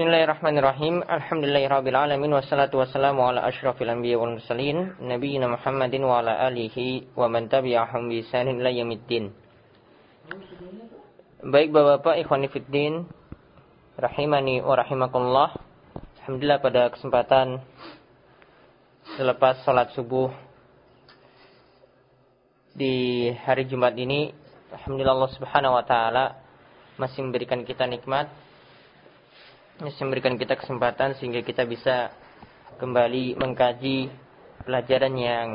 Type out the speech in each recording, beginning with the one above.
Bismillahirrahmanirrahim. Alhamdulillahirabbil alamin wassalatu wassalamu ala asyrafil anbiya wal mursalin nabiyina Muhammadin wa ala alihi wa man tabi'ahum bi ihsanin ila yaumiddin. Baik Bapak-bapak ikhwan fillah rahimani wa rahimakumullah. Alhamdulillah pada kesempatan selepas salat subuh di hari Jumat ini alhamdulillah Allah Subhanahu wa taala masih memberikan kita nikmat masih memberikan kita kesempatan sehingga kita bisa kembali mengkaji pelajaran yang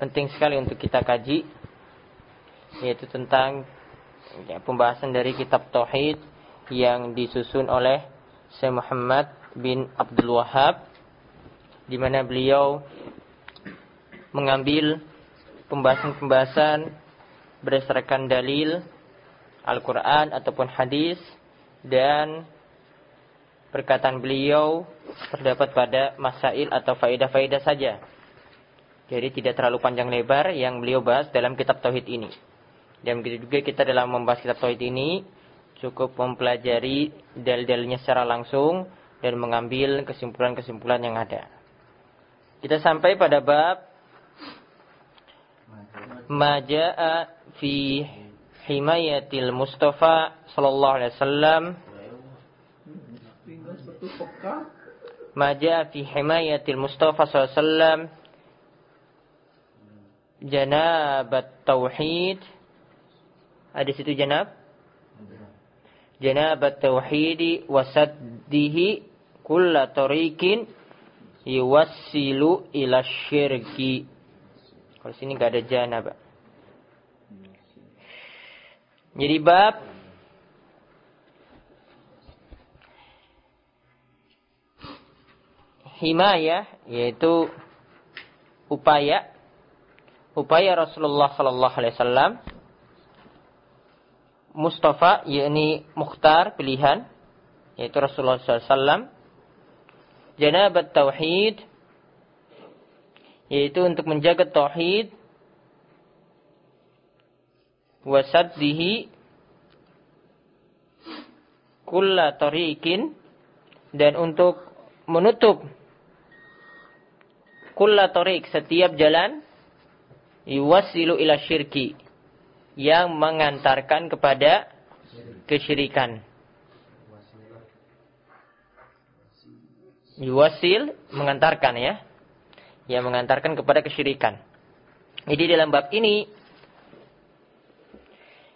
penting sekali untuk kita kaji yaitu tentang ya, pembahasan dari kitab tauhid yang disusun oleh Syekh Muhammad bin Abdul Wahab di mana beliau mengambil pembahasan-pembahasan berdasarkan dalil Al-Quran ataupun hadis dan perkataan beliau terdapat pada masail atau faedah-faedah saja. Jadi tidak terlalu panjang lebar yang beliau bahas dalam kitab Tauhid ini. Dan begitu juga kita dalam membahas kitab Tauhid ini cukup mempelajari dalil-dalilnya secara langsung dan mengambil kesimpulan-kesimpulan yang ada. Kita sampai pada bab Maja'a fi himayatil Mustafa sallallahu alaihi wasallam Maja fi himayatil Mustafa SAW Janabat Tauhid Ada situ janab? Janabat Tauhidi Wasaddihi Kulla tarikin Yuwassilu ila syirki. Kalau sini gak ada janab Jadi bab himayah yaitu upaya upaya Rasulullah sallallahu alaihi wasallam Mustafa yakni mukhtar pilihan yaitu Rasulullah sallallahu alaihi wasallam janabat tauhid yaitu untuk menjaga tauhid wasaddihi kulla tariqin dan untuk menutup kulla tariq setiap jalan yuwasilu ila syirki yang mengantarkan kepada kesyirikan. Yuwasil mengantarkan ya. Yang mengantarkan kepada kesyirikan. Jadi dalam bab ini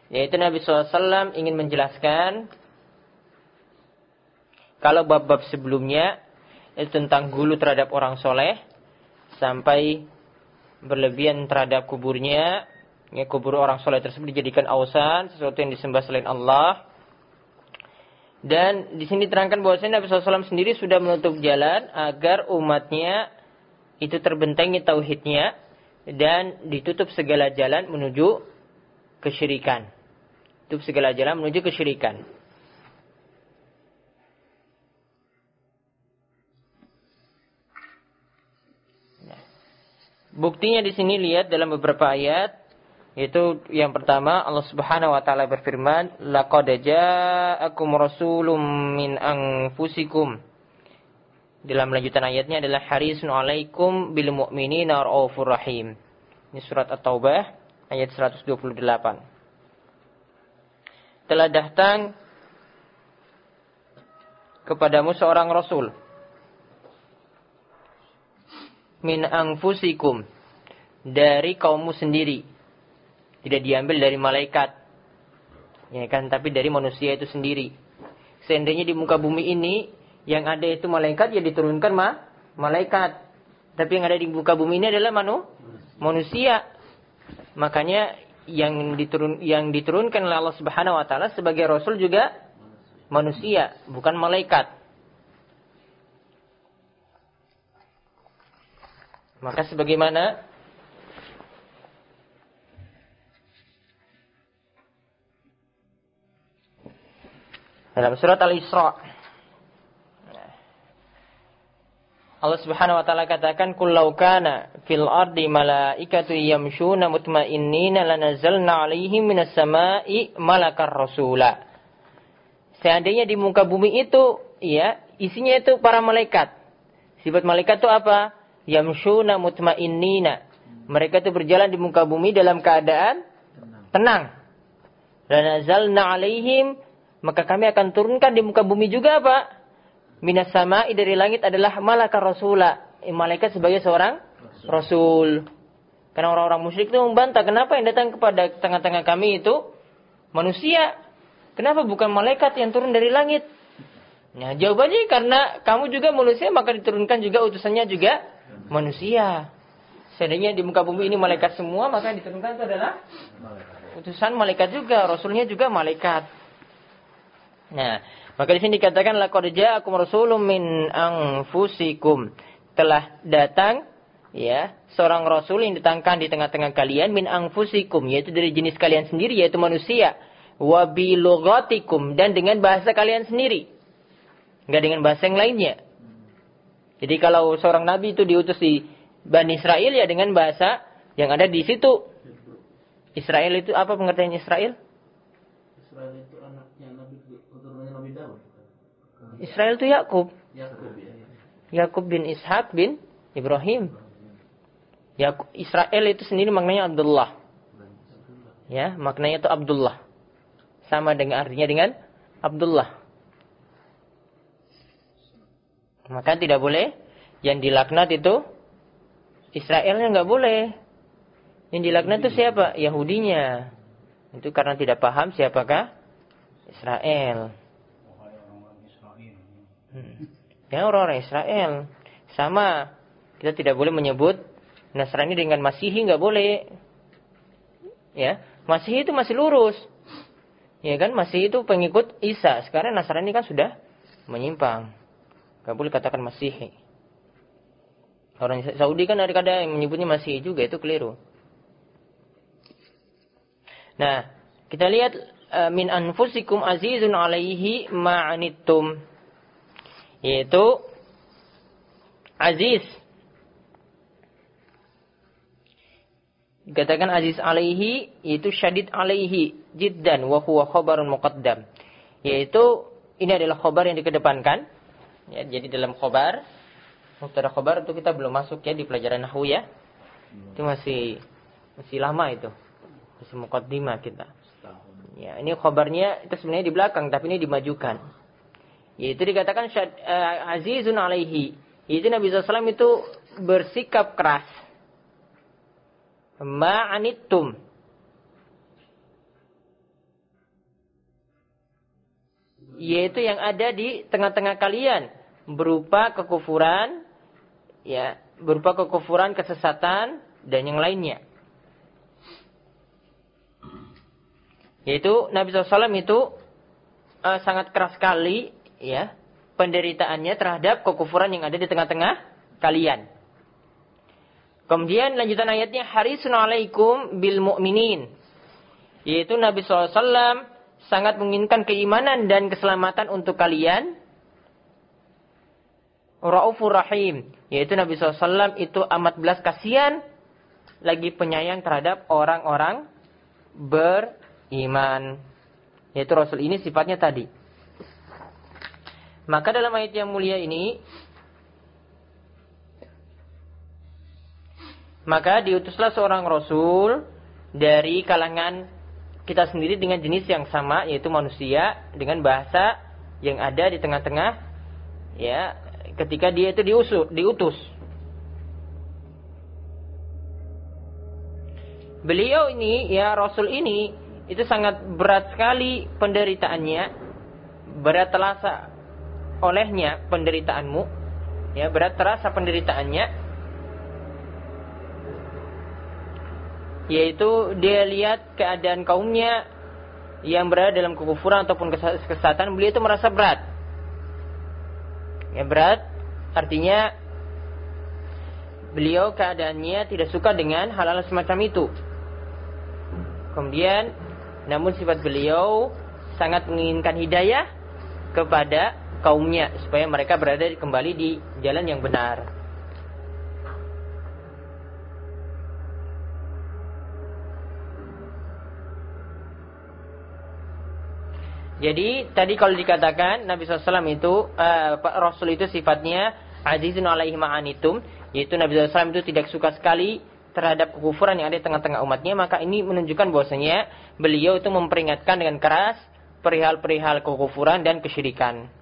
yaitu Nabi SAW ingin menjelaskan kalau bab-bab sebelumnya itu tentang gulu terhadap orang soleh sampai berlebihan terhadap kuburnya, ya, kubur orang soleh tersebut dijadikan ausan, sesuatu yang disembah selain Allah. Dan di sini terangkan bahwasanya Nabi SAW sendiri sudah menutup jalan agar umatnya itu terbentengi tauhidnya dan ditutup segala jalan menuju kesyirikan. Tutup segala jalan menuju kesyirikan. Buktinya di sini lihat dalam beberapa ayat yaitu yang pertama Allah Subhanahu wa taala berfirman laqad ja'akum rasulun min anfusikum dalam lanjutan ayatnya adalah harisun alaikum bil mu'minina raufur rahim. Ini surat At-Taubah ayat 128. Telah datang kepadamu seorang rasul min anfusikum dari kaummu sendiri. Tidak diambil dari malaikat. Ya kan, tapi dari manusia itu sendiri. Seandainya di muka bumi ini yang ada itu malaikat ya diturunkan ma malaikat. Tapi yang ada di muka bumi ini adalah manu manusia. Makanya yang diturun yang diturunkan oleh Allah Subhanahu wa taala sebagai rasul juga manusia, bukan malaikat. Maka sebagaimana dalam surat Al-Isra Allah Subhanahu wa taala katakan kullau kana fil ardi malaikatu yamshuna mutmainnina lanazalna 'alaihim minas sama'i malakar rasula. Seandainya di muka bumi itu ya isinya itu para malaikat. Sifat malaikat itu apa? Yamshuna mutmainnina. Mereka itu berjalan di muka bumi dalam keadaan tenang. Dan nazalna alaihim maka kami akan turunkan di muka bumi juga apa? Minas sama'i dari langit adalah malaikat rasula. Malaikat sebagai seorang rasul. Karena orang-orang musyrik itu membantah, kenapa yang datang kepada tengah-tengah kami itu manusia? Kenapa bukan malaikat yang turun dari langit? Nah, jawabannya karena kamu juga manusia, maka diturunkan juga utusannya juga manusia. Seandainya di muka bumi ini malaikat semua, maka yang diturunkan itu adalah utusan malaikat juga, rasulnya juga malaikat. Nah, maka di sini dikatakan laqad ja'akum rasulun min anfusikum. Telah datang ya, seorang rasul yang ditangkan di tengah-tengah kalian min anfusikum, yaitu dari jenis kalian sendiri yaitu manusia. Wa bilughatikum dan dengan bahasa kalian sendiri. Enggak dengan bahasa yang lainnya. Jadi kalau seorang nabi itu diutus di Bani Israel ya dengan bahasa yang ada di situ. Israel itu apa pengertian Israel? Israel itu anaknya Nabi keturunannya Nabi Daud. Israel itu Yakub. Yakub ya. Yakub bin Ishak bin Ibrahim. Ya, Israel itu sendiri maknanya Abdullah. Ya, maknanya itu Abdullah. Sama dengan artinya dengan Abdullah. Maka tidak boleh yang dilaknat itu Israelnya nggak boleh. Yang dilaknat itu siapa? Yahudinya. Itu karena tidak paham siapakah Israel. Hmm. Ya orang-orang Israel. Sama. Kita tidak boleh menyebut Nasrani dengan Masihi nggak boleh. Ya, Masihi itu masih lurus. Ya kan, Masihi itu pengikut Isa. Sekarang Nasrani kan sudah menyimpang. Nggak boleh katakan Masihi. Orang Saudi kan ada kadang yang menyebutnya Masihi juga, itu keliru. Nah, kita lihat uh, min anfusikum azizun alaihi ma'anittum. Yaitu aziz Dikatakan aziz alaihi itu syadid alaihi jiddan wa huwa khabarun muqaddam. Yaitu ini adalah khabar yang dikedepankan. Ya, jadi dalam khabar mubtada khabar itu kita belum masuk ya di pelajaran nahwu ya. Itu masih masih lama itu. Masih muqaddimah kita. Ya, ini khabarnya itu sebenarnya di belakang tapi ini dimajukan. Yaitu dikatakan syad, uh, azizun alaihi. Itu Nabi SAW itu bersikap keras ma'anittum yaitu yang ada di tengah-tengah kalian berupa kekufuran ya berupa kekufuran kesesatan dan yang lainnya yaitu Nabi SAW itu uh, sangat keras sekali ya penderitaannya terhadap kekufuran yang ada di tengah-tengah kalian Kemudian lanjutan ayatnya harisun alaikum bil mu'minin. Yaitu Nabi SAW sangat menginginkan keimanan dan keselamatan untuk kalian. Ra'ufur rahim. Yaitu Nabi SAW itu amat belas kasihan. Lagi penyayang terhadap orang-orang beriman. Yaitu Rasul ini sifatnya tadi. Maka dalam ayat yang mulia ini Maka diutuslah seorang rasul dari kalangan kita sendiri dengan jenis yang sama yaitu manusia dengan bahasa yang ada di tengah-tengah ya ketika dia itu diusus diutus. Beliau ini ya rasul ini itu sangat berat sekali penderitaannya. Berat terasa olehnya penderitaanmu. Ya berat terasa penderitaannya. Yaitu dia lihat keadaan kaumnya yang berada dalam kekufuran ataupun kesesatan beliau itu merasa berat ya berat. Artinya beliau keadaannya tidak suka dengan hal-hal semacam itu. Kemudian namun sifat beliau sangat menginginkan hidayah kepada kaumnya supaya mereka berada kembali di jalan yang benar Jadi tadi kalau dikatakan Nabi SAW itu uh, Rasul itu sifatnya azizun alaihi ma'anitum yaitu Nabi SAW itu tidak suka sekali terhadap kekufuran yang ada di tengah-tengah umatnya maka ini menunjukkan bahwasanya beliau itu memperingatkan dengan keras perihal-perihal kekufuran dan kesyirikan.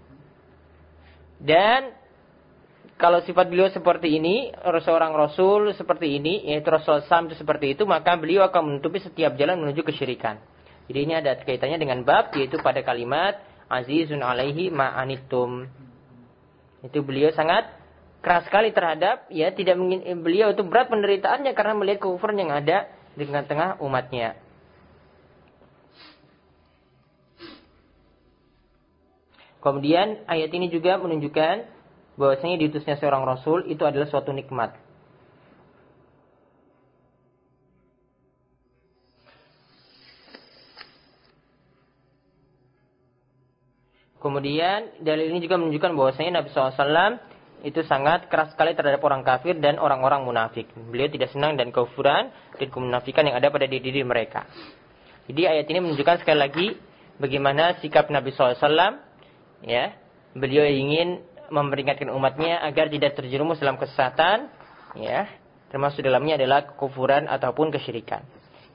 Dan kalau sifat beliau seperti ini, seorang rasul seperti ini, yaitu Rasul Sam itu seperti itu, maka beliau akan menutupi setiap jalan menuju kesyirikan. Jadi ini ada kaitannya dengan bab, yaitu pada kalimat Azizun alaihi ma'anitum. Itu beliau sangat keras sekali terhadap, ya tidak mungkin beliau itu berat penderitaannya karena melihat kekufuran yang ada di tengah-tengah umatnya. Kemudian ayat ini juga menunjukkan bahwasanya diutusnya seorang rasul itu adalah suatu nikmat. Kemudian dalil ini juga menunjukkan bahwasanya Nabi SAW itu sangat keras sekali terhadap orang kafir dan orang-orang munafik. Beliau tidak senang dan kekufuran dan kemunafikan yang ada pada diri, diri mereka. Jadi ayat ini menunjukkan sekali lagi bagaimana sikap Nabi SAW. Ya, beliau ingin memperingatkan umatnya agar tidak terjerumus dalam kesesatan, ya, termasuk dalamnya adalah kekufuran ataupun kesyirikan.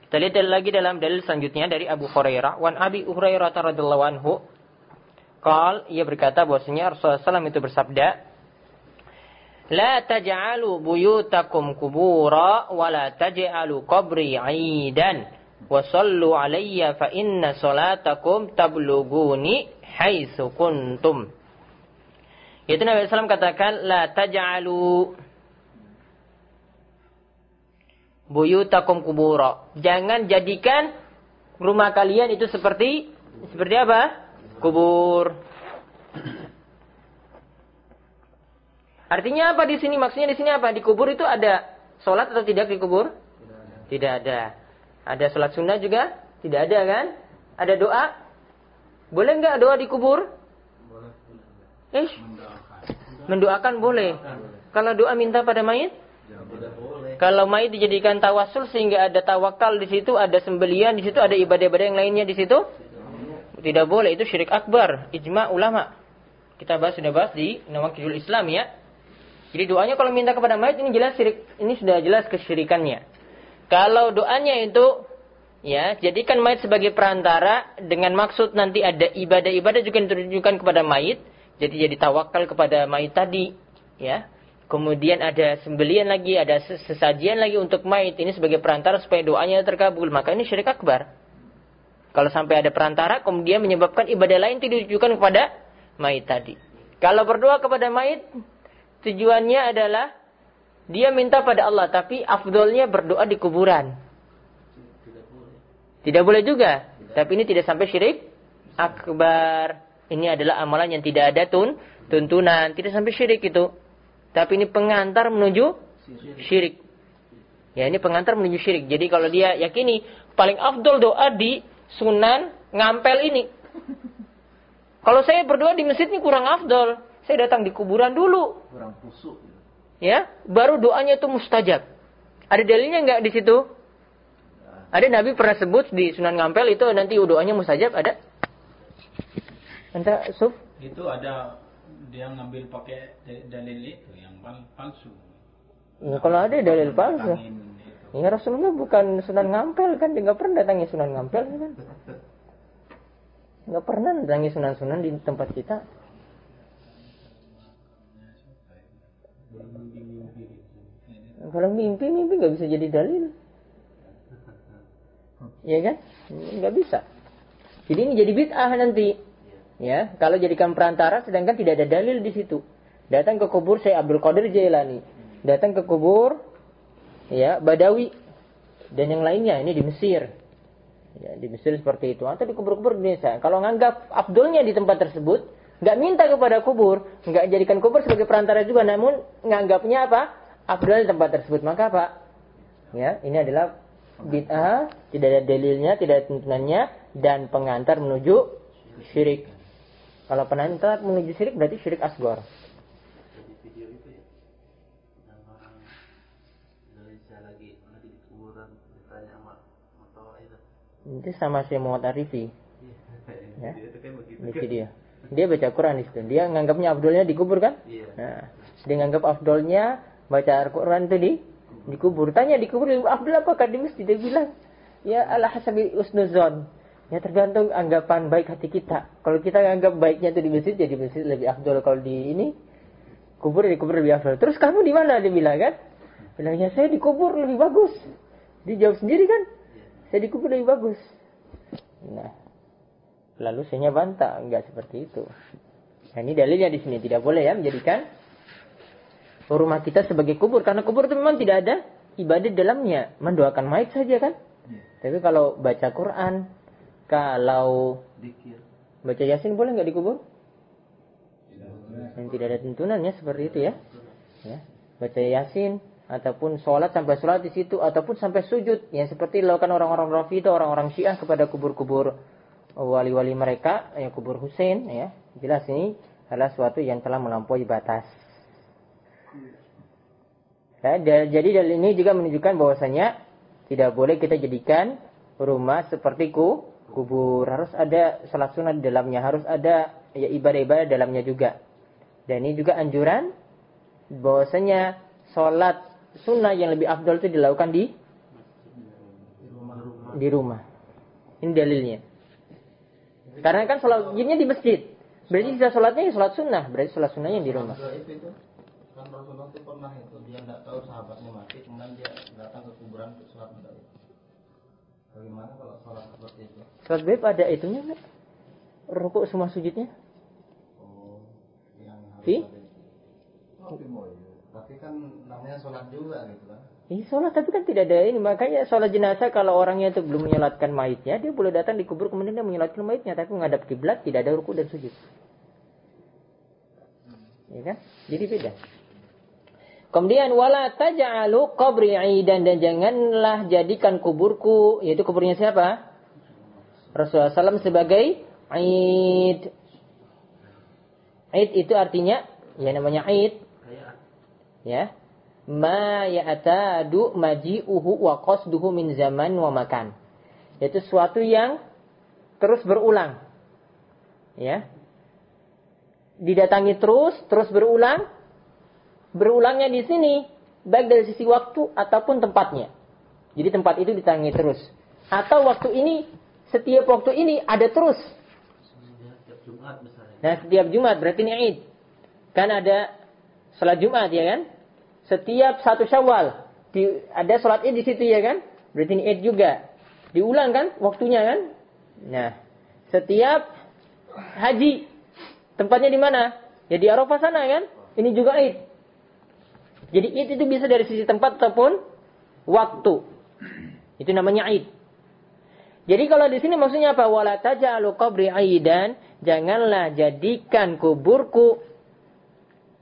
Kita lihat lagi dalam dalil selanjutnya dari Abu Hurairah, wan Abi Hurairah radhiyallahu anhu, qal ia berkata bahwasanya Rasulullah SAW itu bersabda, La taj'alu buyutakum kubura wa la taj'alu qabri 'idan wa sallu alayya fa inna salatakum tabluguni haitsu kuntum. Yaitu Nabi SAW katakan, La taj'alu buyutakum kubura. Jangan jadikan rumah kalian itu seperti seperti apa? Kubur. Artinya apa di sini? Maksudnya di sini apa? Di kubur itu ada sholat atau tidak di kubur? Tidak ada. Ada sholat sunnah juga? Tidak ada kan? Ada doa? Boleh nggak doa di kubur? Eh, mendoakan boleh. Kalau doa minta pada mayit? Kalau mayit dijadikan tawasul sehingga ada tawakal di situ, ada sembelian di situ, ada ibadah-ibadah yang lainnya di situ? Tidak boleh, itu syirik akbar, ijma ulama. Kita bahas sudah bahas di Nawakidul Islam ya. Jadi doanya kalau minta kepada mayit ini jelas syirik, ini sudah jelas kesyirikannya. Kalau doanya itu ya, jadikan mayit sebagai perantara dengan maksud nanti ada ibadah-ibadah juga yang ditujukan kepada mayit, jadi jadi tawakal kepada mayit tadi, ya. Kemudian ada sembelian lagi, ada sesajian lagi untuk mayit ini sebagai perantara supaya doanya terkabul. Maka ini syirik akbar. Kalau sampai ada perantara, kemudian menyebabkan ibadah lain tidak ditujukan kepada mayit tadi. Kalau berdoa kepada mayit, tujuannya adalah dia minta pada Allah, tapi afdolnya berdoa di kuburan. Tidak boleh juga. Tapi ini tidak sampai syirik akbar. Ini adalah amalan yang tidak ada tun, tuntunan, tidak sampai syirik itu. Tapi ini pengantar menuju syirik. Ya, ini pengantar menuju syirik. Jadi kalau dia yakini paling afdol doa di sunan ngampel ini. Kalau saya berdoa di masjid ini kurang afdol. Saya datang di kuburan dulu. Kurang busuk. Ya, baru doanya itu mustajab. Ada dalilnya nggak di situ? Ada Nabi pernah sebut di Sunan Ngampel itu nanti doanya mustajab ada? Anda suf? Itu ada dia ngambil pakai dalil itu yang palsu. Ya, kalau ada dalil palsu. Ya Rasulullah bukan Sunan Ngampel kan, dia nggak pernah datangi Sunan Ngampel kan. Nggak pernah datangi Sunan-Sunan di tempat kita. Kalau mimpi, mimpi nggak bisa jadi dalil. Iya kan? Nggak bisa. Jadi ini jadi bid'ah nanti. Ya, kalau jadikan perantara sedangkan tidak ada dalil di situ. Datang ke kubur saya Abdul Qadir Jailani. Datang ke kubur ya Badawi dan yang lainnya ini di Mesir. Ya, di Mesir seperti itu atau di kubur-kubur Indonesia. Kalau nganggap Abdulnya di tempat tersebut, nggak minta kepada kubur, nggak jadikan kubur sebagai perantara juga, namun nganggapnya apa? Abdul di tempat tersebut. Maka apa? Ya, ini adalah bid'ah, tidak ada dalilnya, tidak ada tuntunannya, dan pengantar menuju syirik. Kalau penantar menuju syirik berarti syirik asgor. Itu sama si Muhammad Arifi. Ya. Itu dia. Dia baca Quran di situ. Dia nganggapnya afdolnya dikubur kan? Iya. Nah, dia nganggap afdolnya baca Al-Quran itu di dikubur. Tanya dikubur afdol apakah di masjid? Dia bilang, ya ala hasabi usnuzon. Ya tergantung anggapan baik hati kita. Kalau kita nganggap baiknya itu di masjid, jadi masjid lebih afdol. Kalau di ini, kubur di kubur lebih afdol. Terus kamu di mana? Dia bilang kan? Bilangnya saya dikubur lebih bagus. Dia jawab sendiri kan? Saya dikubur lebih bagus. Nah, lalu saya bantah, enggak seperti itu. Nah, ini dalilnya di sini tidak boleh ya menjadikan rumah kita sebagai kubur karena kubur itu memang tidak ada ibadah di dalamnya, mendoakan mayat saja kan. Tapi kalau baca Quran, kalau Dikir. baca Yasin boleh nggak dikubur? Yang tidak ada tuntunannya seperti itu ya. Ya, baca Yasin ataupun sholat sampai sholat di situ ataupun sampai sujud yang seperti dilakukan orang-orang Rafidah, orang-orang Syiah kepada kubur-kubur wali-wali mereka, ya kubur Hussein ya. Jelas ini adalah suatu yang telah melampaui batas. Ya, jadi dalil ini juga menunjukkan bahwasanya tidak boleh kita jadikan rumah seperti ku, kubur. Harus ada salat sunat di dalamnya, harus ada ya ibadah-ibadah dalamnya juga. Dan ini juga anjuran bahwasanya sholat sunnah yang lebih afdol itu dilakukan di di rumah. Ini dalilnya. Karena kan sholat wajibnya di masjid. Berarti sisa sholatnya ya sholat sunnah. Berarti sholat sunnahnya di rumah. Juga itu itu kan Rasulullah itu pernah itu dia tidak tahu sahabatnya mati kemudian dia datang ke kuburan untuk sholat gaib. Bagaimana kalau sholat seperti itu? Sholat gaib ada itunya nggak? Rukuk semua sujudnya? Oh, yang harus Fi? Tapi kan namanya sholat juga gitu kan. Ini sholat tapi kan tidak ada ini. Makanya sholat jenazah kalau orangnya itu belum menyolatkan mayitnya, dia boleh datang di kubur kemudian dia menyolatkan mayitnya. Tapi menghadap kiblat tidak ada ruku dan sujud. Ya kan? Jadi beda. Kemudian wala taj'alu qabri 'idan dan janganlah jadikan kuburku yaitu kuburnya siapa? Rasulullah SAW sebagai Aid. Aid itu artinya ya namanya Aid ya. Ma ya'tadu maji'uhu wa qasduhu min zaman wa makan. Yaitu suatu yang terus berulang. Ya. Didatangi terus terus berulang. Berulangnya di sini baik dari sisi waktu ataupun tempatnya. Jadi tempat itu didatangi terus. Atau waktu ini setiap waktu ini ada terus. Nah, setiap Jumat berarti ini Id. Kan ada sholat Jumat ya kan? Setiap satu Syawal di, ada sholat Id di situ ya kan? Berarti ini Id juga. Diulang kan waktunya kan? Nah, setiap haji tempatnya di mana? Ya di Arafah sana kan? Ini juga Id. Jadi Id itu bisa dari sisi tempat ataupun waktu. Itu namanya Id. Jadi kalau di sini maksudnya apa? Wala taj'alu qabri aidan, janganlah jadikan kuburku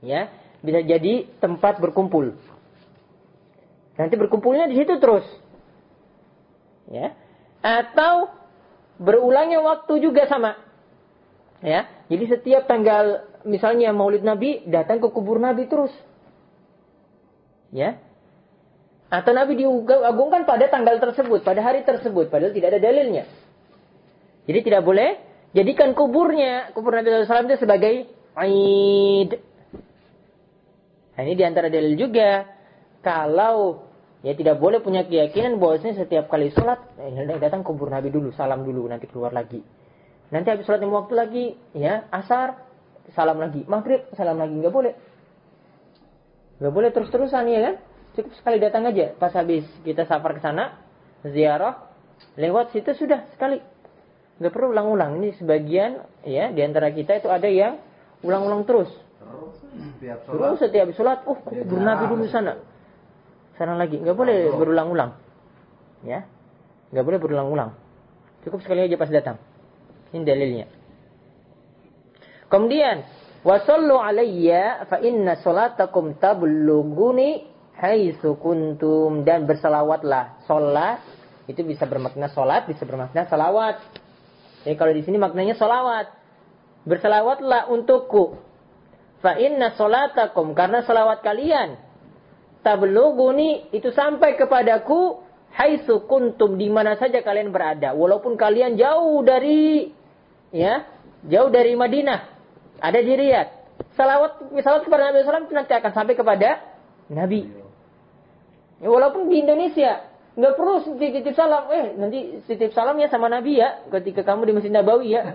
ya, bisa jadi tempat berkumpul. Nanti berkumpulnya di situ terus. Ya. Atau berulangnya waktu juga sama. Ya. Jadi setiap tanggal misalnya Maulid Nabi datang ke kubur Nabi terus. Ya. Atau Nabi diagungkan pada tanggal tersebut, pada hari tersebut, padahal tidak ada dalilnya. Jadi tidak boleh jadikan kuburnya, kubur Nabi SAW itu sebagai Aid. Nah ini di antara dalil juga. Kalau ya tidak boleh punya keyakinan bahwasanya setiap kali sholat, eh, datang kubur Nabi dulu, salam dulu, nanti keluar lagi. Nanti habis sholat waktu lagi, ya asar, salam lagi. Maghrib, salam lagi. Nggak boleh. Nggak boleh terus-terusan ya kan? Cukup sekali datang aja. Pas habis kita safar ke sana, ziarah, lewat situ sudah sekali. Nggak perlu ulang-ulang. Ini sebagian ya di antara kita itu ada yang ulang-ulang terus. Terus setiap. Terus setiap sholat, oh kubur Nabi dulu sana. Sana lagi. Nggak boleh berulang-ulang. Ya. Nggak boleh berulang-ulang. Cukup sekali aja pas datang. Ini dalilnya. Kemudian, wasallu alayya fa inna salatakum tablughuni haitsu kuntum dan bersalawatlah. Salat itu bisa bermakna salat, bisa bermakna salawat. Jadi kalau di sini maknanya salawat. Bersalawatlah untukku. Fa inna salatakum karena salawat kalian tablughuni itu sampai kepadaku haitsu kuntum di mana saja kalian berada walaupun kalian jauh dari ya jauh dari Madinah, ada di Riyadh. Salawat, salawat kepada Nabi SAW nanti akan sampai kepada Nabi. Ya, walaupun di Indonesia nggak perlu titip salam, eh nanti titip salam ya sama Nabi ya ketika kamu di Masjid Nabawi ya.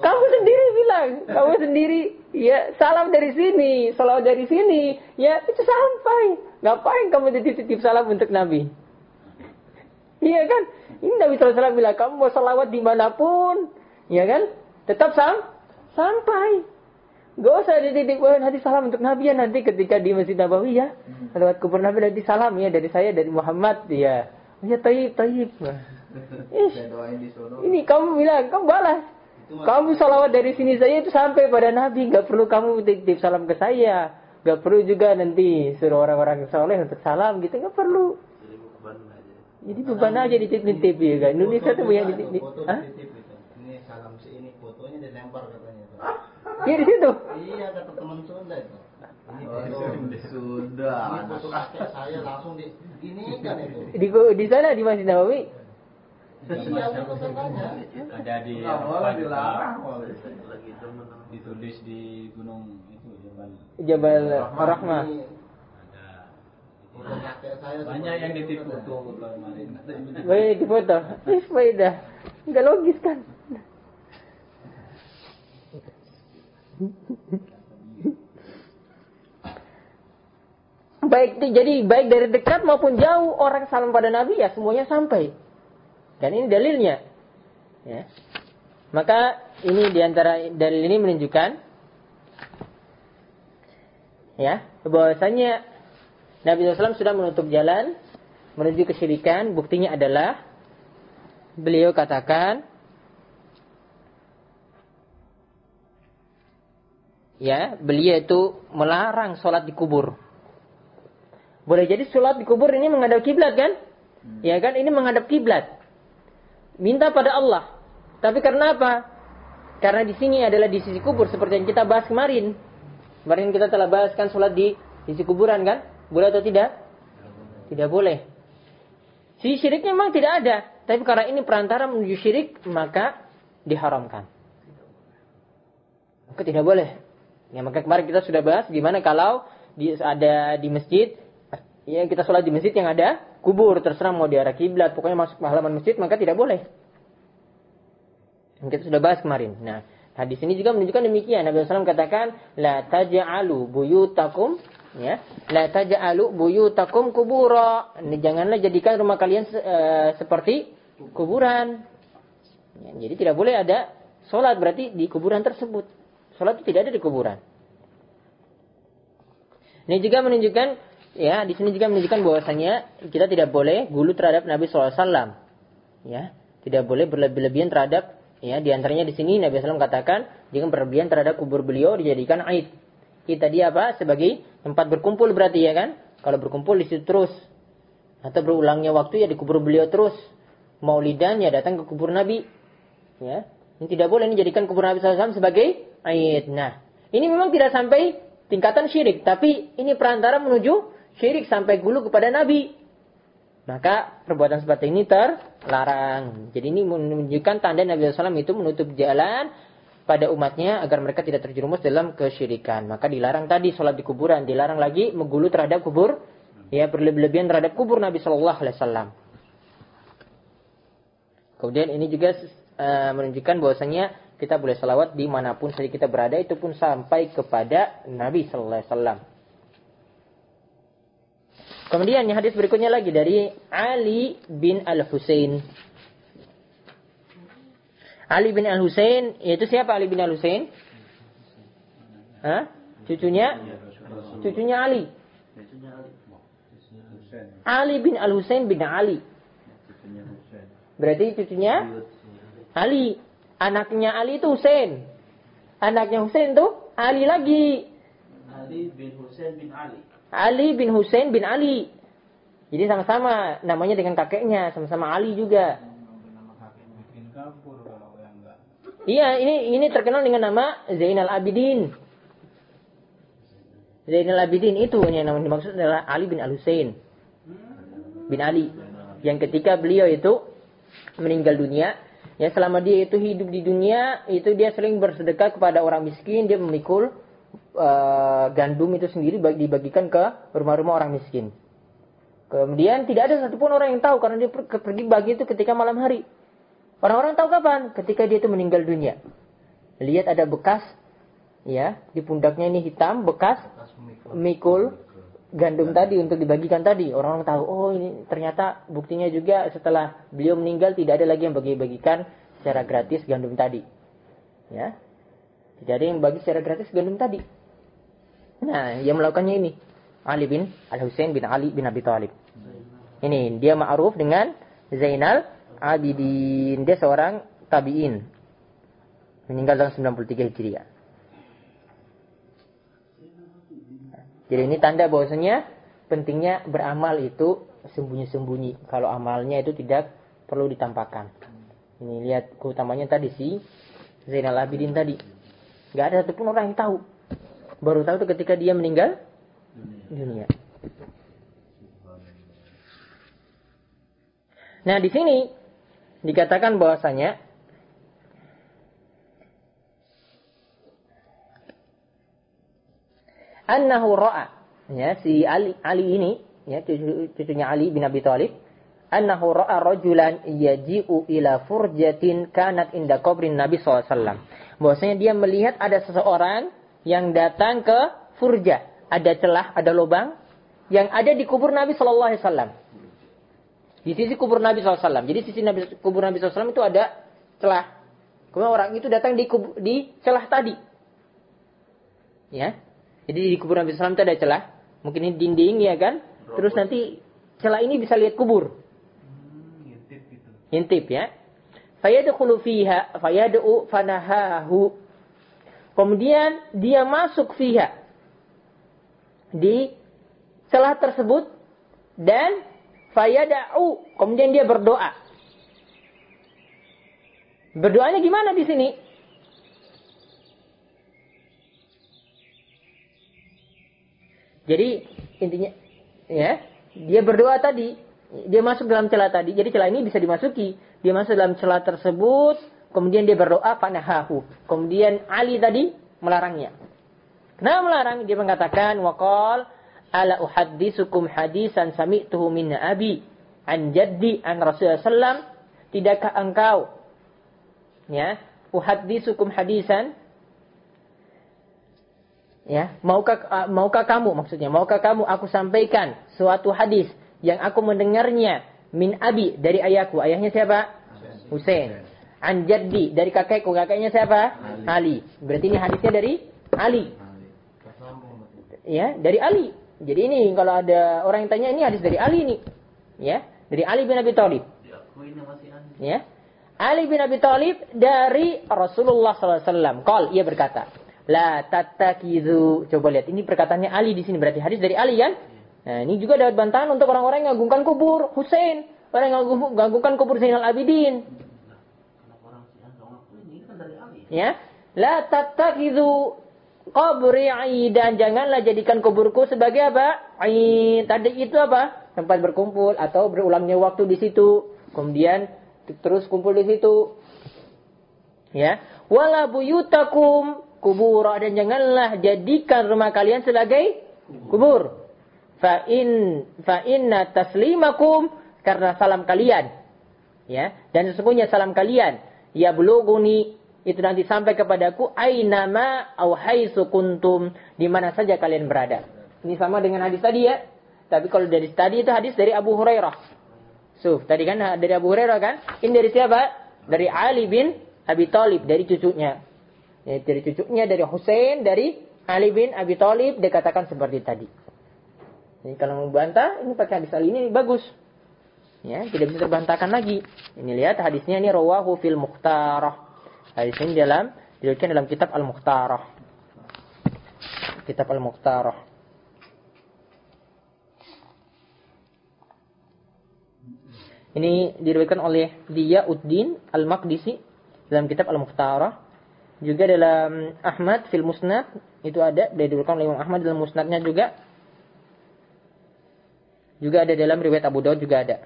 kamu sendiri bilang, kamu sendiri ya salam dari sini, salam dari sini, ya itu sampai. Ngapain kamu titip, titip salam untuk Nabi? Iya kan? Ini Nabi SAW bilang, kamu mau salawat di mana pun, ya kan? Tetap sam sampai. Gak usah dititip, oh, nanti salam untuk Nabi ya nanti ketika di Masjid Nabawi ya. Lewat kubur Nabi nanti salam ya dari saya, dari Muhammad ya. Ya taib, taib. Ish, ini kamu bilang, kamu balas. Kamu salawat dari sini saya itu sampai pada Nabi. Gak perlu kamu titip salam ke saya. Gak perlu juga nanti suruh orang-orang soleh untuk salam gitu. Gak perlu. Jadi beban aja dititip-titip ya kan. Indonesia tuh banyak dititip. Hah? Ini salam si ini fotonya dilempar katanya. Iya di situ. Iya kata teman Sunda itu. Oh, sudah. ini foto kakek saya langsung di ini kan itu. Di di sana di Masjid Nabawi. Katanya. Ada di Nggak boleh dilarang. Ditulis di gunung itu Jabal. Jabal Rahmah. Ini Banyak yang ditipu tuh kemarin. Baik di foto. Ih, faedah. Enggak logis kan? Baik jadi baik dari dekat maupun jauh orang salam pada Nabi ya semuanya sampai. Dan ini dalilnya. Ya. Maka ini di antara dalil ini menunjukkan ya bahwasanya Nabi SAW sudah menutup jalan menuju kesyirikan. Buktinya adalah beliau katakan ya beliau itu melarang sholat di kubur. Boleh jadi sholat di kubur ini menghadap kiblat kan? Ya kan? Ini menghadap kiblat. Minta pada Allah. Tapi karena apa? Karena di sini adalah di sisi kubur seperti yang kita bahas kemarin. Kemarin kita telah bahaskan sholat di sisi kuburan kan? Boleh atau tidak? Tidak boleh. Sisi syiriknya memang tidak ada. Tapi karena ini perantara menuju syirik, maka diharamkan. Maka tidak boleh. Ya, maka kemarin kita sudah bahas gimana kalau ada di masjid, ya kita sholat di masjid yang ada kubur, terserah mau di arah kiblat, pokoknya masuk ke halaman masjid, maka tidak boleh. Yang kita sudah bahas kemarin. Nah, hadis ini juga menunjukkan demikian. Nabi SAW katakan, La taja'alu buyutakum, ya, La taja'alu buyutakum kubura. Janganlah jadikan rumah kalian eh, seperti kuburan. Ya, jadi tidak boleh ada sholat berarti di kuburan tersebut. Sholat itu tidak ada di kuburan. Ini juga menunjukkan, ya, di sini juga menunjukkan bahwasanya kita tidak boleh gulu terhadap Nabi SAW. Ya, tidak boleh berlebih-lebihan terhadap, ya, di antaranya di sini Nabi SAW katakan, jangan berlebihan terhadap kubur beliau dijadikan aid. Kita dia apa? Sebagai tempat berkumpul berarti ya kan? Kalau berkumpul di situ terus. Atau berulangnya waktu ya di kubur beliau terus. Maulidan ya datang ke kubur Nabi. Ya, ini tidak boleh ini jadikan kubur Nabi SAW sebagai aid. Nah, ini memang tidak sampai tingkatan syirik, tapi ini perantara menuju syirik sampai gulu kepada Nabi. Maka perbuatan seperti ini terlarang. Jadi ini menunjukkan tanda Nabi SAW itu menutup jalan pada umatnya agar mereka tidak terjerumus dalam kesyirikan. Maka dilarang tadi sholat di kuburan, dilarang lagi menggulu terhadap kubur, ya berlebihan terhadap kubur Nabi Shallallahu Alaihi Wasallam. Kemudian ini juga uh, menunjukkan bahwasanya kita boleh salawat di mana pun saja kita berada itu pun sampai kepada Nabi Sallallahu Alaihi Wasallam. Kemudian yang hadis berikutnya lagi dari Ali bin Al Husain. Ali bin Al Husain yaitu siapa Ali bin Al Husain? Hah? Cucunya? Cucunya Ali. Ali bin Al Husain bin Ali. Berarti cucunya Ali. Anaknya Ali itu Husain. Anaknya Husain itu Ali lagi. Ali bin Husain bin Ali. Ali bin Husain bin Ali. Jadi sama-sama namanya dengan kakeknya, sama-sama Ali juga. Iya, ini ini terkenal dengan nama Zainal Abidin. Zainal Abidin itu yang namanya dimaksud adalah Ali bin Al Husain bin Ali. Yang ketika beliau itu meninggal dunia, Ya selama dia itu hidup di dunia, itu dia sering bersedekah kepada orang miskin, dia memikul uh, gandum itu sendiri bagi- dibagikan ke rumah-rumah orang miskin. Kemudian tidak ada satupun orang yang tahu karena dia per- pergi bagi itu ketika malam hari. Orang-orang tahu kapan? Ketika dia itu meninggal dunia. Lihat ada bekas ya di pundaknya ini hitam bekas mikul gandum tadi untuk dibagikan tadi. Orang-orang tahu, oh ini ternyata buktinya juga setelah beliau meninggal tidak ada lagi yang bagi-bagikan secara gratis gandum tadi. Ya. Tidak ada yang bagi secara gratis gandum tadi. Nah, yang melakukannya ini Ali bin Al-Husain bin Ali bin Abi Thalib. Ini dia ma'ruf dengan Zainal Abidin. Dia seorang tabi'in. Meninggal tahun 93 Hijriah. Jadi ini tanda bahwasanya pentingnya beramal itu sembunyi-sembunyi. Kalau amalnya itu tidak perlu ditampakkan. Ini lihat keutamanya tadi si Zainal Abidin tadi. Gak ada satupun orang yang tahu. Baru tahu itu ketika dia meninggal dunia. Nah di sini dikatakan bahwasanya annahu ra'a ya si Ali Ali ini ya cucu, cucunya Ali bin Abi Thalib annahu ra'a rajulan yaji'u ila furjatin kanat inda qabrin Nabi SAW. Bahwasanya dia melihat ada seseorang yang datang ke furja, ada celah, ada lubang yang ada di kubur Nabi Sallallahu Alaihi Wasallam. Di sisi kubur Nabi SAW. Jadi sisi Nabi, kubur Nabi SAW itu ada celah. Kemudian orang itu datang di, kubur, di celah tadi. Ya, jadi di kubur Nabi SAW itu ada celah. Mungkin ini dinding ya kan. Terus nanti celah ini bisa lihat kubur. Ngintip gitu. Intip ya. Fayadkhulu fiha fayad'u fanahahu. Kemudian dia masuk fiha di celah tersebut dan fayada'u kemudian dia berdoa. Berdoanya gimana di sini? Jadi intinya ya, dia berdoa tadi, dia masuk dalam celah tadi. Jadi celah ini bisa dimasuki. Dia masuk dalam celah tersebut, kemudian dia berdoa panahahu. Kemudian Ali tadi melarangnya. Kenapa melarang? Dia mengatakan waqal ala uhaddisukum hadisan sami'tuhu min abi an jaddi an Rasulullah sallam tidakkah engkau ya uhaddisukum hadisan Ya, maukah maukah kamu maksudnya maukah kamu aku sampaikan suatu hadis yang aku mendengarnya min abi dari ayahku. Ayahnya siapa? Husain. An jaddi dari kakekku. Kakeknya siapa? Ali. Berarti ini hadisnya dari Ali. Ya, dari Ali. Jadi ini kalau ada orang yang tanya ini hadis dari Ali nih. Ya, dari Ali bin Abi Thalib. Ya. Ali bin Abi Thalib dari Rasulullah SAW. Kal, ia berkata, La tattakizu. Coba lihat, ini perkataannya Ali di sini. Berarti hadis dari Ali kan? Nah, ini juga dapat bantahan untuk orang-orang yang mengagungkan kubur Hussein. Orang yang mengagungkan kubur Zainal Abidin. Ya. La tattakizu qabri aidan. Janganlah jadikan kuburku sebagai apa? Aid. Tadi itu apa? Tempat berkumpul atau berulangnya waktu di situ. Kemudian terus kumpul di situ. Ya. Wala buyutakum kubura dan janganlah jadikan rumah kalian sebagai kubur. Fa in fa taslimakum karena salam kalian. Ya, dan sesungguhnya salam kalian ya bulughuni itu nanti sampai kepadaku ainama au haitsu kuntum di mana saja kalian berada. Ini sama dengan hadis tadi ya. Tapi kalau dari tadi itu hadis dari Abu Hurairah. So, tadi kan dari Abu Hurairah kan? Ini dari siapa? Dari Ali bin Abi Thalib dari cucunya. Ya, dari cucunya dari Hussein dari Ali bin Abi Thalib dikatakan seperti tadi. Jadi kalau bantah ini pakai hadis Ali ini bagus. Ya, tidak bisa terbantahkan lagi. Ini lihat hadisnya ini rawahu fil mukhtarah. Hadis ini dalam diriwayatkan dalam kitab Al-Mukhtarah. Kitab Al-Mukhtarah. Ini diriwayatkan oleh Diyauddin Al-Maqdisi dalam kitab Al-Mukhtarah. Juga dalam Ahmad fil Musnad itu ada diriwayatkan oleh Imam Ahmad dalam Musnadnya juga. Juga ada dalam riwayat Abu Daud juga ada.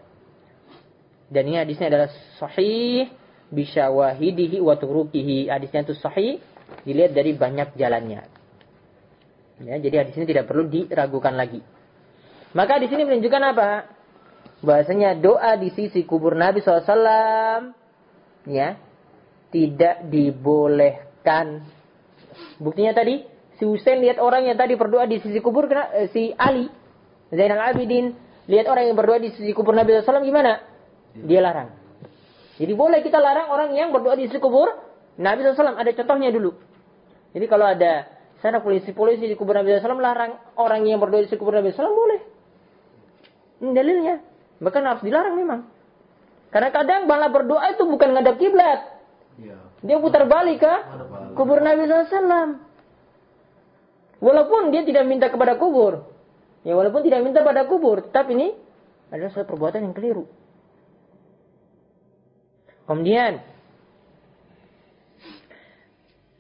Dan ini hadisnya adalah sahih bisyawahidihi wa turukihi. Hadisnya itu sahih dilihat dari banyak jalannya. Ya, jadi hadis ini tidak perlu diragukan lagi. Maka di sini menunjukkan apa? Bahasanya doa di sisi kubur Nabi SAW ya tidak dibolehkan. Buktinya tadi si Husain lihat orang yang tadi berdoa di sisi kubur eh, si Ali Zainal Abidin lihat orang yang berdoa di sisi kubur Nabi SAW gimana? Dia larang. Jadi boleh kita larang orang yang berdoa di sisi kubur Nabi SAW. Ada contohnya dulu. Jadi kalau ada sana polisi-polisi di kubur Nabi SAW larang orang yang berdoa di sisi kubur Nabi SAW boleh. Ini dalilnya. Bahkan harus dilarang memang. Karena kadang bala berdoa itu bukan ngadap kiblat. Iya. Dia putar balik ke kubur Nabi SAW. Walaupun dia tidak minta kepada kubur. Ya walaupun tidak minta pada kubur. Tapi ini adalah suatu perbuatan yang keliru. Kemudian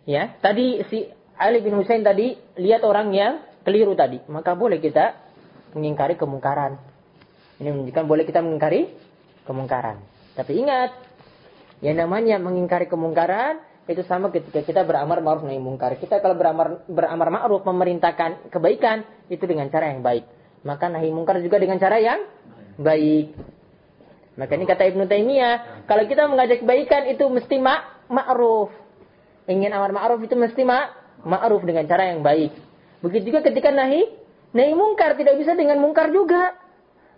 ya tadi si Ali bin Husain tadi lihat orang yang keliru tadi, maka boleh kita mengingkari kemungkaran. Ini menunjukkan boleh kita mengingkari kemungkaran. Tapi ingat, yang namanya mengingkari kemungkaran itu sama ketika kita beramar ma'ruf nahi mungkar. Kita kalau beramar beramar ma'ruf memerintahkan kebaikan itu dengan cara yang baik. Maka nahi mungkar juga dengan cara yang baik. Maka ini kata Ibnu Taimiyah, kalau kita mengajak kebaikan itu mesti ma ma'ruf. Ingin amar ma'ruf itu mesti ma ma'ruf dengan cara yang baik. Begitu juga ketika nahi nahi mungkar tidak bisa dengan mungkar juga.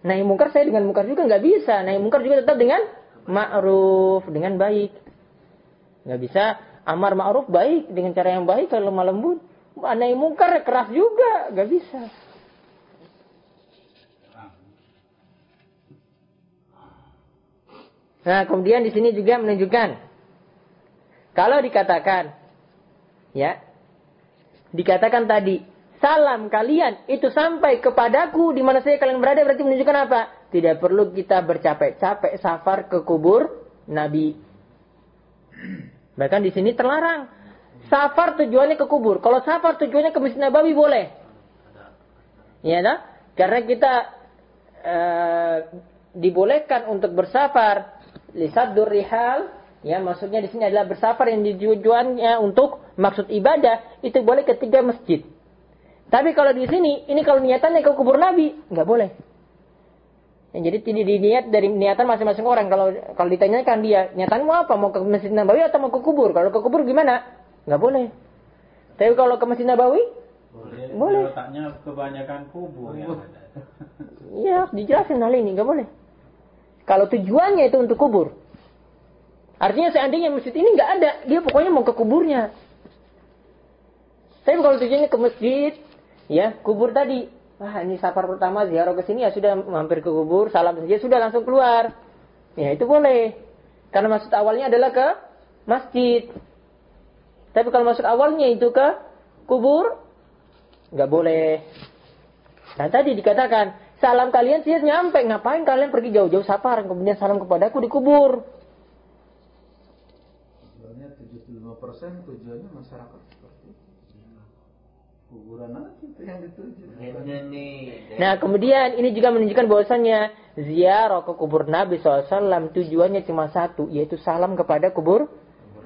Nahi mungkar saya dengan mungkar juga nggak bisa. Nahi mungkar juga tetap dengan ma'ruf dengan baik. Nggak bisa amar ma'ruf baik dengan cara yang baik kalau lemah lembut. Nahi mungkar keras juga nggak bisa. Nah, kemudian di sini juga menunjukkan kalau dikatakan ya dikatakan tadi salam kalian itu sampai kepadaku di mana saya kalian berada berarti menunjukkan apa? Tidak perlu kita bercapek-capek safar ke kubur Nabi. Bahkan di sini terlarang. Safar tujuannya ke kubur. Kalau safar tujuannya ke Masjid Nabawi boleh. Ya, nah? Karena kita uh, dibolehkan untuk bersafar lisaddur rihal ya maksudnya di sini adalah bersafar yang tujuannya untuk maksud ibadah itu boleh ketiga masjid. Tapi kalau di sini ini kalau niatannya ke kubur Nabi nggak boleh. Ya, jadi tidak diniat dari niatan masing-masing orang. Kalau kalau ditanyakan dia, niatanmu apa? Mau ke Masjid Nabawi atau mau ke kubur? Kalau ke kubur gimana? Nggak boleh. Tapi kalau ke Masjid Nabawi? Boleh. Boleh. Letaknya kebanyakan kubur. Iya, dijelasin hal ini, nggak boleh. Kalau tujuannya itu untuk kubur. Artinya seandainya masjid ini nggak ada, dia pokoknya mau ke kuburnya. Tapi kalau tujuannya ke masjid, ya kubur tadi, wah ini safar pertama ziarah ke sini ya sudah mampir ke kubur, salam saja sudah langsung keluar. Ya itu boleh. Karena maksud awalnya adalah ke masjid. Tapi kalau maksud awalnya itu ke kubur, nggak boleh. Nah tadi dikatakan, salam kalian sih nyampe, ngapain kalian pergi jauh-jauh safar, kemudian salam kepadaku di kubur. Sebenarnya 75% tujuannya masyarakat. Kuburan aja itu yang dituju. Nah kemudian ini juga menunjukkan bahwasannya ziarah ke kubur Nabi SAW tujuannya cuma satu, yaitu salam kepada kubur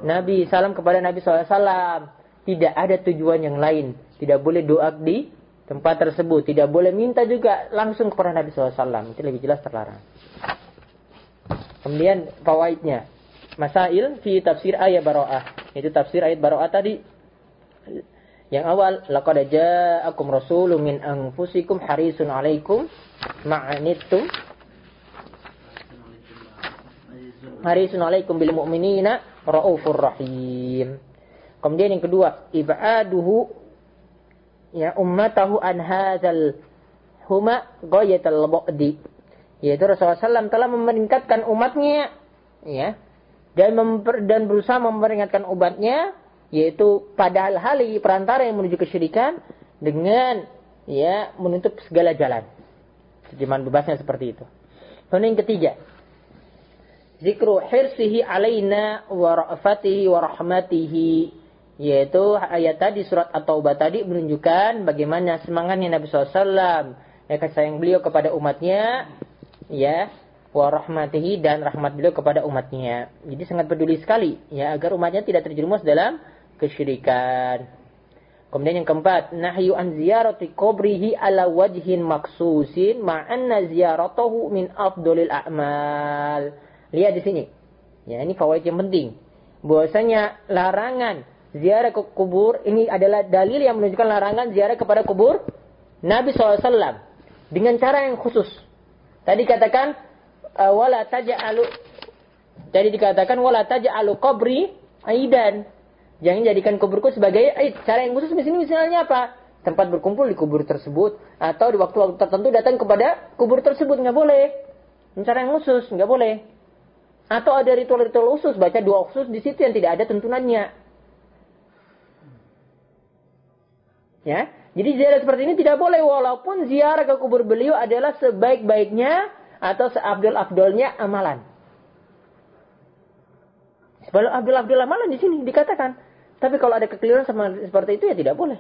Nabi, salam kepada Nabi SAW. Tidak ada tujuan yang lain. Tidak boleh doa di tempat tersebut. Tidak boleh minta juga langsung kepada Nabi SAW. Itu lebih jelas terlarang. Kemudian fawaidnya. Masail fi tafsir ayat baro'ah. Itu tafsir ayat baro'ah tadi. Yang awal, laqad ja'akum rasulun min anfusikum harisun 'alaikum ma'anittum harisun 'alaikum bil mu'minina raufur rahim. Kemudian yang kedua, ibaduhu ya ummatahu an hadzal huma ghayatal bu'di. Yaitu Rasulullah SAW telah memeningkatkan umatnya ya dan memper, dan berusaha memperingatkan umatnya yaitu pada hal-hal perantara yang menuju kesyirikan dengan ya menutup segala jalan. Terjemahan bebasnya seperti itu. Kemudian yang ketiga, zikru hirsihi alaina wa ra'fatihi wa rahmatihi yaitu ayat tadi surat At-Taubah tadi menunjukkan bagaimana semangatnya Nabi SAW ya kasih sayang beliau kepada umatnya ya wa rahmatihi dan rahmat beliau kepada umatnya. Jadi sangat peduli sekali ya agar umatnya tidak terjerumus dalam kesyirikan. Kemudian yang keempat, nahyu an ziyarati qabrihi ala wajhin maksusin ma'anna ziyaratahu min afdolil a'mal. Lihat di sini. Ya, ini fawaid yang penting. Bahwasanya larangan ziarah ke kubur ini adalah dalil yang menunjukkan larangan ziarah kepada kubur Nabi SAW dengan cara yang khusus. Tadi katakan uh, wala taj'alu Jadi dikatakan wala taj'alu qabri aidan. Jangan jadikan kuburku sebagai aid. Cara yang khusus di sini misalnya apa? Tempat berkumpul di kubur tersebut atau di waktu-waktu tertentu datang kepada kubur tersebut nggak boleh. Ini cara yang khusus nggak boleh. Atau ada ritual-ritual khusus, baca dua khusus di situ yang tidak ada tuntunannya. Ya, jadi ziarah seperti ini tidak boleh walaupun ziarah ke kubur beliau adalah sebaik-baiknya atau seabdul-abdulnya amalan. Sebelum abdul-abdul amalan di sini dikatakan. Tapi kalau ada kekeliruan sama seperti itu ya tidak boleh.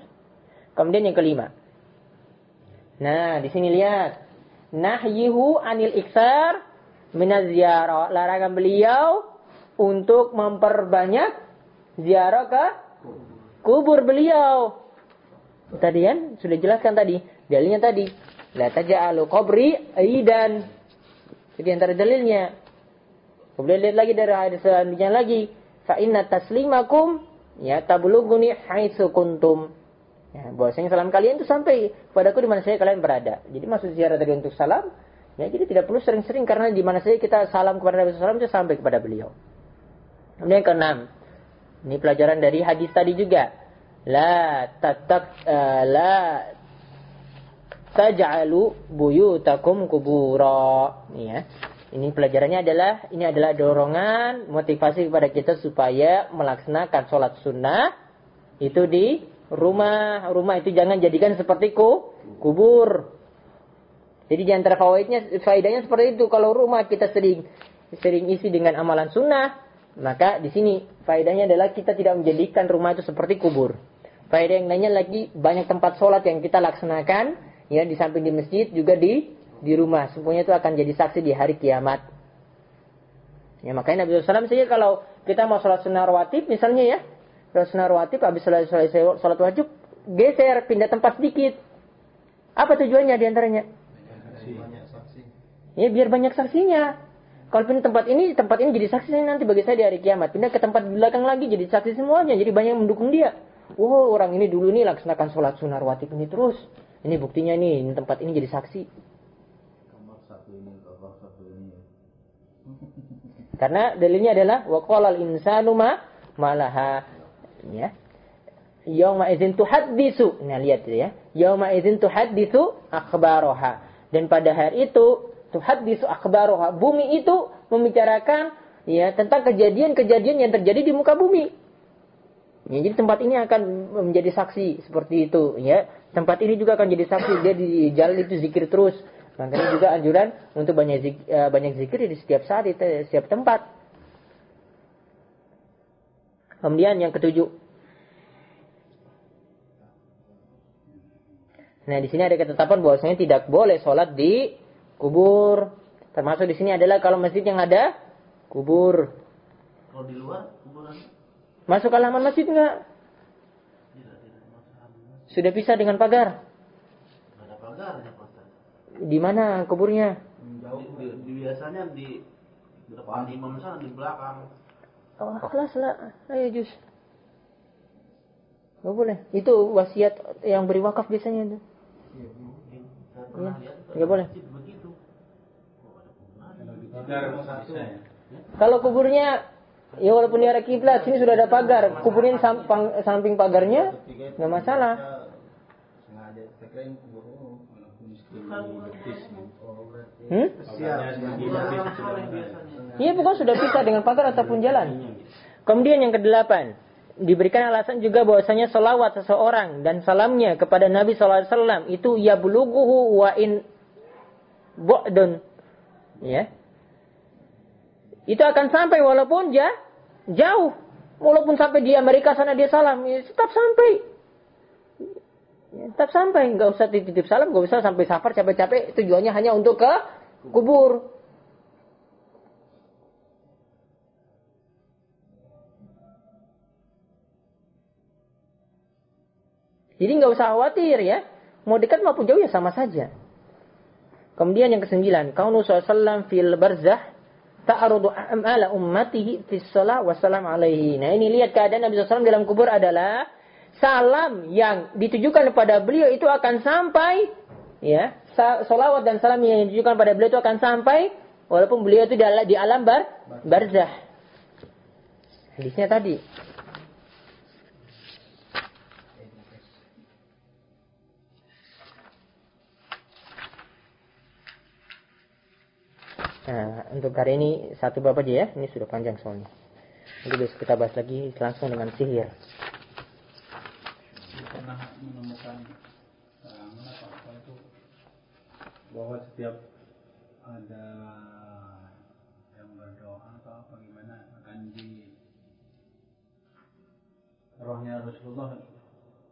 Kemudian yang kelima. Nah, di sini lihat. Nahyihu anil iksar minaz ziarah. Larangan beliau untuk memperbanyak ziarah ke kubur beliau. Tadi kan sudah jelaskan tadi. Dalilnya tadi. La taja'alu qabri aidan. Jadi antara dalilnya. Kemudian lihat lagi dari hadis selanjutnya lagi. Fa inna taslimakum ya tablughuni haitsu kuntum. Ya, bahwasanya salam kalian itu sampai padaku di mana saja kalian berada. Jadi maksud ziarah tadi untuk salam, ya jadi tidak perlu sering-sering karena di mana saja kita salam kepada Nabi SAW itu sampai kepada beliau. Kemudian yang keenam, ini pelajaran dari hadis tadi juga. La tatak uh, la taj'alu buyutakum kubura. Ya. Ini pelajarannya adalah ini adalah dorongan motivasi kepada kita supaya melaksanakan sholat sunnah itu di rumah rumah itu jangan jadikan seperti ku, kubur. Jadi di antara fawaidnya faedahnya seperti itu kalau rumah kita sering sering isi dengan amalan sunnah maka di sini faedahnya adalah kita tidak menjadikan rumah itu seperti kubur. Faedah yang lainnya lagi banyak tempat sholat yang kita laksanakan ya di samping di masjid juga di di rumah. Semuanya itu akan jadi saksi di hari kiamat. Ya makanya Nabi SAW saja kalau kita mau sholat sunnah rawatib misalnya ya. Sholat sunnah rawatib habis sholat, sholat, sholat wajib geser pindah tempat sedikit. Apa tujuannya di antaranya? Ya biar banyak saksinya. Kalau pindah tempat ini, tempat ini jadi saksi nanti bagi saya di hari kiamat. Pindah ke tempat belakang lagi jadi saksi semuanya. Jadi banyak yang mendukung dia. Wow, orang ini dulu nih laksanakan sholat sunnah rawatib ini terus. Ini buktinya nih, tempat ini jadi saksi. Karena dalilnya adalah waqala al-insanu ma malaha ya. Yauma idzin tuhaddisu. Nah, lihat ya. Yauma idzin tuhaddisu akhbaraha. Dan pada hari itu tuhaddisu akhbaraha. Bumi itu membicarakan ya tentang kejadian-kejadian yang terjadi di muka bumi. Ya, jadi tempat ini akan menjadi saksi seperti itu ya. Tempat ini juga akan jadi saksi dia di jalan itu zikir terus Makanya juga anjuran untuk banyak zikir, banyak zikir di setiap saat, di setiap tempat. Kemudian yang ketujuh. Nah, di sini ada ketetapan bahwasanya tidak boleh sholat di kubur. Termasuk di sini adalah kalau masjid yang ada kubur. Kalau di luar kuburan? Masuk halaman masjid enggak? Tidak, tidak masuk Sudah bisa dengan pagar. Tidak ada pagarnya Pak. Di mana kuburnya? Di, di, di, biasanya di depan imam sana di belakang. Oh, kelas lah. Ayo jus. Gak boleh. Itu wasiat yang beri wakaf biasanya itu. Iya, lihat itu nggak ada boleh. masjid begitu. Ada kuburan. Kalau di pagar bisa ya. Kalau kuburnya ya walaupun di arah kiblat sini sudah ada pagar, kuburnya samping samping pagarnya nggak masalah. Sengaja. Saya kira ini kubur umum. Hmm? Iya pokoknya sudah pisah dengan pagar ataupun jalan. Kemudian yang kedelapan, diberikan alasan juga bahwasanya selawat seseorang dan salamnya kepada Nabi SAW itu ya buluguhu wa in bu'dun. Ya. Itu akan sampai walaupun ja, jauh. Walaupun sampai di Amerika sana dia salam, ya, tetap sampai. Ya, tetap sampai, nggak usah titip salam, nggak usah sampai safar capek-capek. Tujuannya hanya untuk ke kubur. Jadi nggak usah khawatir ya. Mau dekat maupun jauh ya sama saja. Kemudian yang kesembilan, kaunu salam fil barzah ta'arudu amala ummatihi fis shalah wasalam alaihi. Nah, ini lihat keadaan Nabi SAW dalam kubur adalah salam yang ditujukan kepada beliau itu akan sampai ya, salawat dan salam yang ditujukan pada beliau itu akan sampai walaupun beliau itu di alam bar barzah. Hadisnya tadi. Nah, untuk hari ini satu bab aja ya. Ini sudah panjang soalnya. Nanti besok kita bahas lagi langsung dengan sihir. Pernah menemukan karangan apa apa itu bahwa setiap ada yang berdoa atau apa gimana akan di rohnya Rasulullah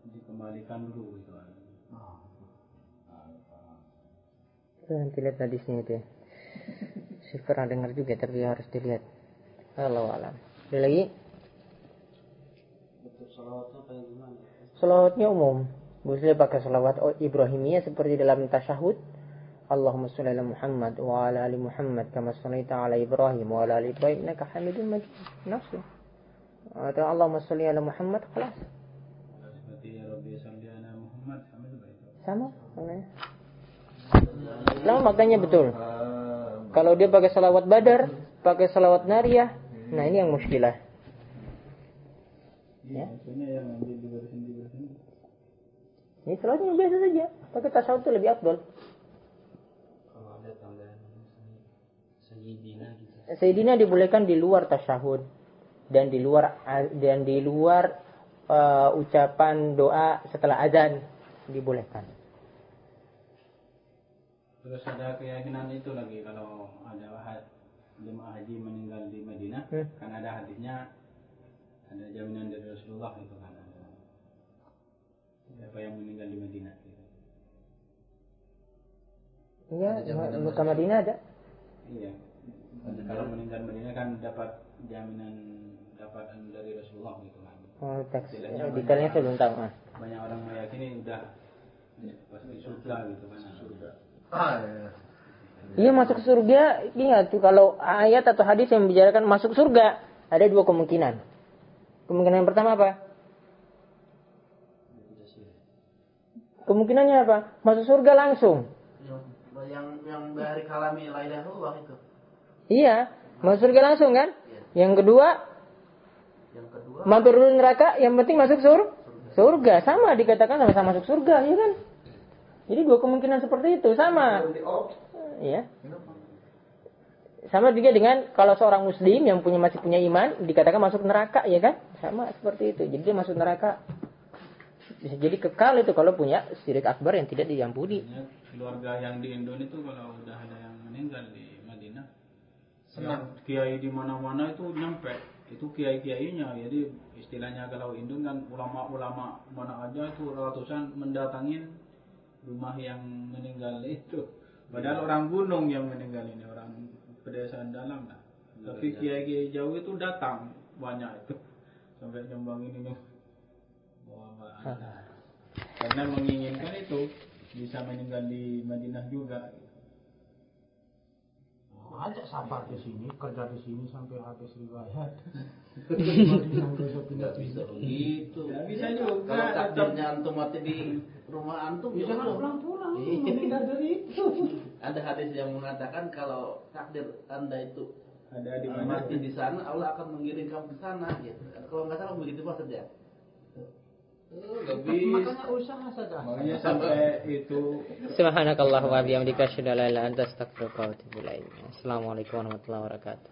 dikembalikan dulu gitu kan. Nanti lihat hadisnya itu ya. Saya pernah dengar juga tapi harus dilihat. Allah alam. Ada lagi? Salawatnya umum. Boleh pakai salawat Ibrahimiyah seperti dalam tasyahud. Allahumma salli ala Muhammad wa ala ali Muhammad kama sallaita ala. Atau Allahumma salli ala Muhammad kelas. Seperti ya Rabbi salli ala Muhammad sama. Sama. Lama maknanya betul. Kalau dia pakai salawat badar, pakai salawat nariyah, nah ini yang muskilah. Ya. Ini salawatnya biasa saja. Pakai tasawuf itu lebih afdol. Kalau ada tambahan Sayyidina gitu. Sayyidina dibolehkan di luar tasyahud dan di luar dan di luar uh, ucapan doa setelah azan dibolehkan. Terus ada keyakinan itu lagi kalau ada jemaah haji meninggal di Madinah, Hmm. kan ada hadisnya ada jaminan dari Rasulullah itu kan ada siapa yang meninggal di Madinah. Gitu. Iya, Mekah Madinah ada. Iya. Kalau meninggal Madinah kan dapat jaminan dapat dari Rasulullah gitu kan. Oh, eh, Detailnya saya belum tahu. Ah. Banyak orang meyakini udah pasti surga gitu kan. Surga. Iya masuk surga, ingat tuh kalau ayat atau hadis yang membicarakan masuk surga, ada dua kemungkinan. Kemungkinan yang pertama apa? Kemungkinannya apa? Masuk surga langsung. Yang yang yang dari kalami illallah itu. Iya, masuk surga langsung kan? Yang kedua, Yang kedua mampir dulu neraka, yang penting masuk sur surga. Sama dikatakan sama-sama masuk surga, ya kan? Jadi dua kemungkinan seperti itu sama. Iya. Sama juga dengan kalau seorang muslim yang punya masih punya iman dikatakan masuk neraka, ya kan? Sama seperti itu. Jadi dia masuk neraka. Bisa jadi kekal itu kalau punya syirik akbar yang tidak diampuni. Keluarga yang di Indonesia itu kalau udah ada yang meninggal di senang. Kiai di mana-mana itu nyampe. Itu kiai-kiainya. Jadi istilahnya kalau Indon kan ulama-ulama mana aja itu ratusan mendatangin rumah yang meninggal itu. Padahal orang gunung yang meninggal ini orang pedesaan dalam lah. Tapi kiai-kiai jauh itu datang banyak itu. Sampai nyumbangin ini anak karena menginginkan itu bisa meninggal di Madinah juga ajak sabar ke sini kerja di sini sampai habis riwayat tidak bisa begitu. Nggak bisa juga. Kalau takdirnya antum mati di rumah antum bisa ya nggak udah. pulang-pulang Iya. meninggal dari itu Ada hadis yang mengatakan kalau takdir anda itu ada di mana mati di sana, Allah akan mengirim kamu ke sana. Gitu. Kalau nggak salah begitu maksudnya. Lebih makanya usaha saja makanya sampai itu Subhanakallah wa bihamdika asyhadu an la ilaha illa anta astaghfiruka wa atubu ilaik. Assalamualaikum warahmatullahi wabarakatuh.